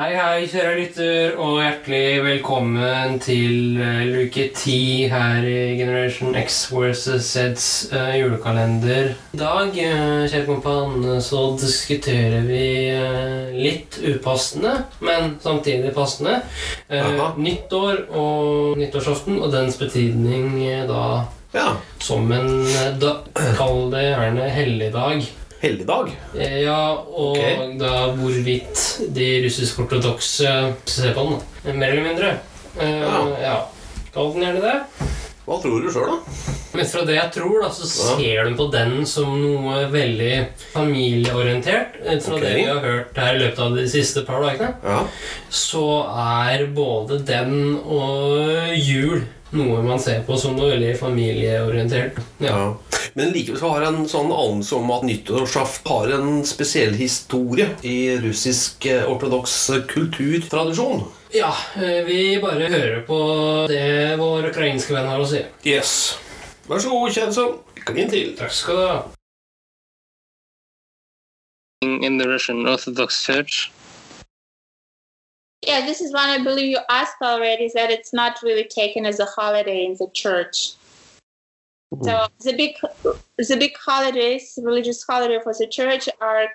Hei, hei, kjære lytter, og hjertelig velkommen til eh, luke ti her i Generation X versus Zs uh, julekalender. I dag, uh, kjære kompan, så diskuterer vi uh, litt upassende, men samtidig passende. nyttår og nyttårsaften, og dens betydning da Ja, som en da, Kall det gjerne helligdag. Helligdag. Ja, og okay. da hvorvidt de russisk-ortodokse ser på den. Mer eller mindre. Eh, Ja. ja. Kall den gjerne det. Hva tror du sjøl, da? Men fra det jeg tror, da, så ser de på den som noe veldig familieorientert. Eh, Fra okay. det vi har hørt her i løpet av de siste par dagene, Ja. så er både den og jul noe man ser på som noe veldig familieorientert. Ja. Ja. Men likevel så har jeg en sånn anelse om at nyttårsaften har en spesiell historie i russisk eh, ortodoks kulturtradisjon. ja, eh, vi bare hører på det vår ukrainske venn har å si. Yes. Vær så god, Kjensson. Klin til. Takk skal du ha. In the Russian Orthodox Church. Yeah, this is one I believe you asked already, is that it's not really taken as a holiday in the church. So the big the big holidays, religious holiday for the church are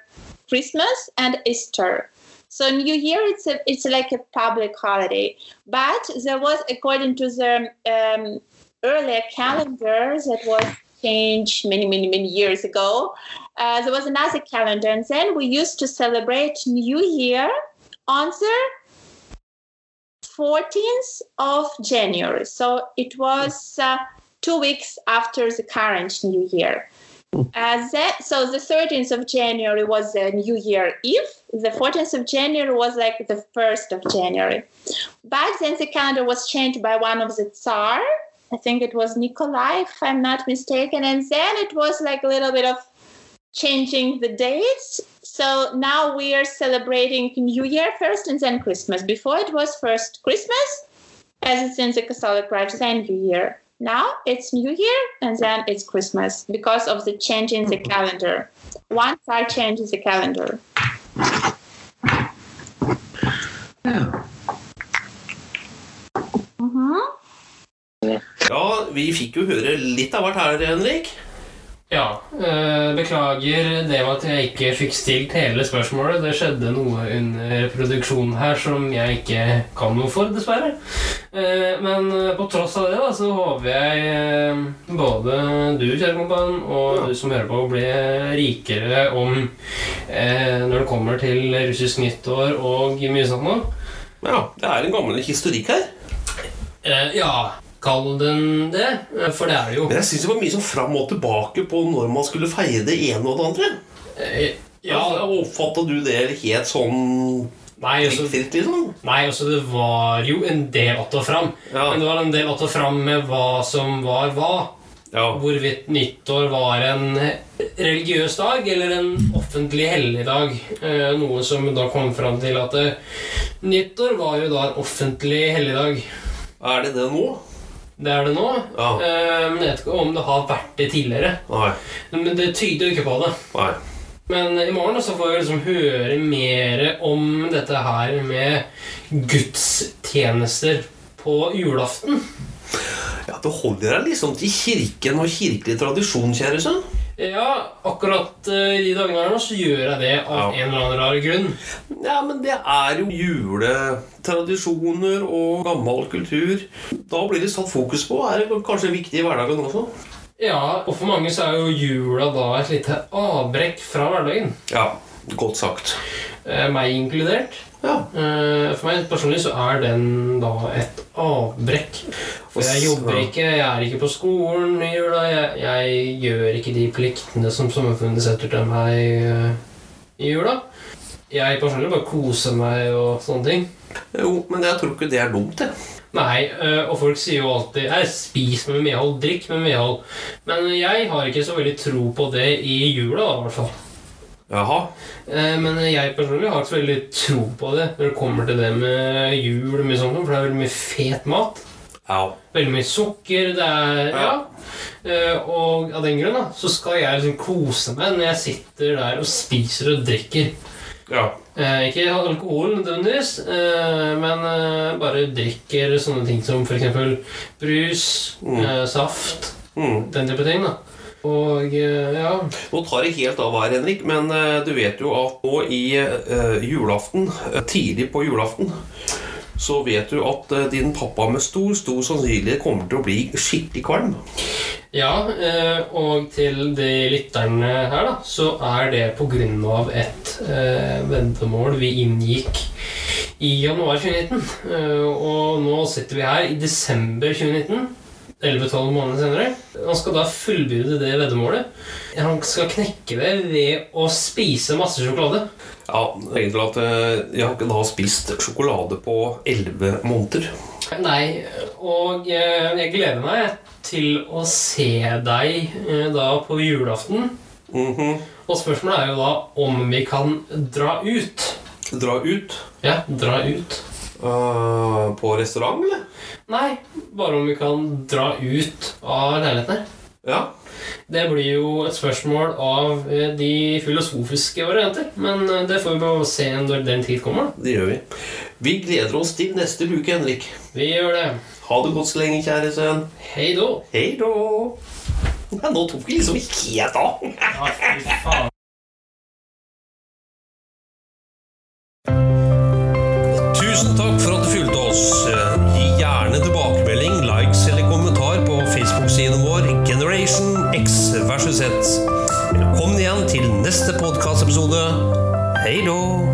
Christmas and Easter. So New Year it's a it's like a public holiday. But there was according to the um, earlier calendar that was changed many, many, many years ago. Uh, there was another calendar, and then we used to celebrate New Year on the 14th of January. So it was uh, two weeks after the current New Year. Uh, that, so the 13th of January was the New Year Eve. The 14th of January was like the 1st of January. But then the calendar was changed by one of the Tsar. I think it was Nikolai, if I'm not mistaken. And then it was like a little bit of changing the dates. So now we are celebrating New Year first and then Christmas. Before it was first Christmas, as it's in the Catholic Church, then New Year. Now it's New Year and then it's Christmas because of the change in the calendar. One star changes the calendar. Mhm. Ja, vi fikk jo høre litt av hvert her, Henrik. Ja, Øh, beklager det med at jeg ikke fikk stilt hele spørsmålet. Det skjedde noe under produksjonen her som jeg ikke kan noe for, dessverre. Eh, Men eh, på tross av det da, så håper jeg både du, kjære kompan, og Ja. du som hører på, blir rikere om eh, når det kommer til russisk nyttår og mye sånt noe. Ja, det er en gammel historikk her. Ja, kall den det, for det er det jo. Men jeg syns det var mye sånn fram og tilbake på når man skulle feire det ene og det andre. Eh, Ja, Altså, Oppfatta du det helt sånn nei, altså, liksom? Nei, altså det var jo en del att og fram. Ja. Men det var en del att og fram med hva som var hva. Ja. Hvorvidt nyttår var en religiøs dag eller en offentlig helligdag. Eh, noe som da kom fram til at eh, nyttår var jo da en offentlig helligdag. Er det det nå? Det er det nå. Ja. Eh, men jeg vet ikke om det har vært det tidligere. Nei. Men det tyder jo ikke på det. Nei. Men i morgen så får vi liksom høre mer om dette her med gudstjenester på julaften. Ja, Det holder deg liksom til kirken og kirkelig tradisjon, kjære sønn. Ja, akkurat i de dagene her nå så gjør jeg det av Ja. en eller annen rar grunn. Ja, men det er jo juletradisjoner og gammel kultur. Da blir det satt fokus på. Er det kanskje viktig i hverdagen også? Ja, og for mange så er jo jula da et lite avbrekk fra hverdagen. Ja. Godt sagt. Eh, meg inkludert. Ja. Eh, For meg personlig så er den da et avbrekk. For jeg jobber ikke, jeg er ikke på skolen i jula. Jeg, jeg gjør ikke de pliktene som samfunnet setter til meg eh, i jula. Jeg personlig bare koser meg og sånne ting. Jo, men jeg tror ikke det er dumt, det. Nei, og folk sier jo alltid jeg 'spis med medhold, drikk med medhold'. Men jeg har ikke så veldig tro på det i jula, i hvert fall. Jaha. Eh, Men jeg personlig har ikke så veldig tro på det når det kommer til det med jul og mye sånt, for det er veldig mye fet mat. Ja. Veldig mye sukker. Det er Ja. ja. Og av den grunn da, så skal jeg liksom kose meg når jeg sitter der og spiser og drikker. Ja. Eh, ikke alkohol nødvendigvis, eh, men eh, bare drikker sånne ting som f.eks. brus, Mm. eh, saft, Mm. den type ting. da. Og eh, ja Nå tar det helt av her, Henrik, men eh, du vet jo at nå i eh, julaften, tidlig på julaften, så vet du at din pappa med stor, stor sannsynlighet kommer til å bli skikkelig kvalm. Ja, og til de lytterne her, da, så er det av et ventemål vi inngikk i januar 2019. Eh, og nå sitter vi her i desember 2019. 11-12 måneder senere. Han skal da fullbyrde det veddemålet. Han skal knekke det ved å spise masse sjokolade. Ja, egentlig at eh, jeg har ikke da spist sjokolade på 11 måneder. Nei, og eh, jeg gleder meg til å se deg eh, da på julaften. Mhm. Og spørsmålet er jo da om vi kan dra ut. Dra ut Ja, dra ut. Eh, på restaurant, eller? Nei, bare om vi kan dra ut av leilighetene. Ja. Det blir jo et spørsmål av eh, de filosofiske varianter. Men eh, det får vi bare se når den tid kommer. Det gjør vi. Vi gleder oss til neste uke, Henrik. Vi gjør det. Ha det godt så lenge, kjære sønn. Hei då. Hei da. Ja, nå tok vi liksom helt av. Ja, fy faen. Versus Z. Velkommen igjen til neste podkastepisode. Hei da.